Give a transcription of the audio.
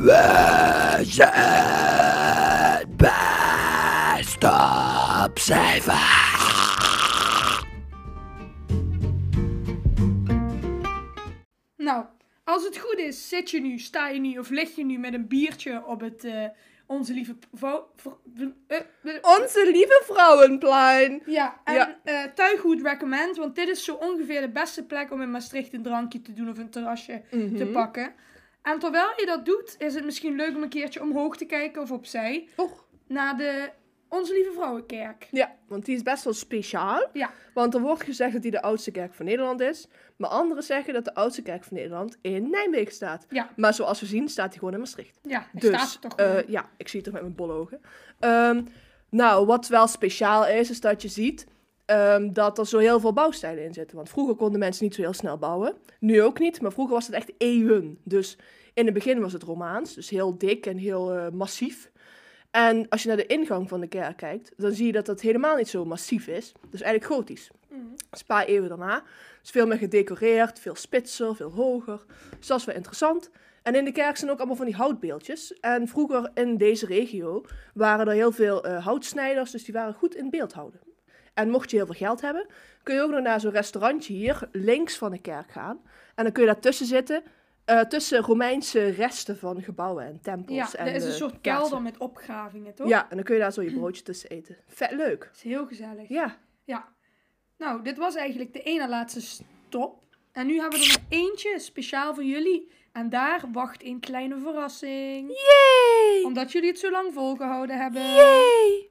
We zijn best op. Nou, als het goed is, zit je nu, sta je nu of lig je nu met een biertje op het eh, Onze Lieve Vrouw... eh, eh, Onze lieve Vrouwenplein. ja, en Ja. eh recommend, want dit is zo ongeveer de beste plek om in Maastricht een drankje te doen of een terrasje te Mhm. pakken. En terwijl je dat doet, is het misschien leuk om een keertje omhoog te kijken of opzij Och, naar de Onze Lieve Vrouwenkerk. ja, want die is best wel speciaal. Ja. Want er wordt gezegd dat die de oudste kerk van Nederland is. Maar anderen zeggen dat de oudste kerk van Nederland in Nijmegen staat. Ja, Maar zoals we zien staat die gewoon in Maastricht. ja, hij Dus, staat toch gewoon. ja, ik zie het toch met mijn bolle ogen. Ehm, nou, wat wel speciaal is, is dat je ziet ehm, dat er zo heel veel bouwstijlen in zitten. Want vroeger konden mensen niet zo heel snel bouwen. Nu ook niet, maar vroeger was het echt eeuwen. Dus in het begin was het Romaans, dus heel dik en heel eh, massief. En als je naar de ingang van de kerk kijkt, dan zie je dat dat helemaal niet zo massief is. Dus eigenlijk gotisch. Is een paar eeuwen daarna. is veel meer gedecoreerd, veel spitser, veel hoger. Dus dat is wel interessant. En in de kerk zijn ook allemaal van die houtbeeldjes. En vroeger in deze regio waren er heel veel eh, houtsnijders, dus die waren goed in beeld houden. En mocht je heel veel geld hebben, kun je ook nog naar zo'n restaurantje hier links van de kerk gaan. En dan kun je daartussen zitten, eh, tussen Romeinse resten van gebouwen en tempels. Ja, en, er is een soort kaarsen. kelder met opgravingen, toch? Ja, en dan kun je daar zo je broodje tussen eten. Vet leuk. Dat is heel gezellig. Ja. Ja. Nou, dit was eigenlijk de ene laatste stop. En nu hebben we er nog eentje speciaal voor jullie. En daar wacht een kleine verrassing. Yay! Omdat jullie het zo lang volgehouden hebben. Yay!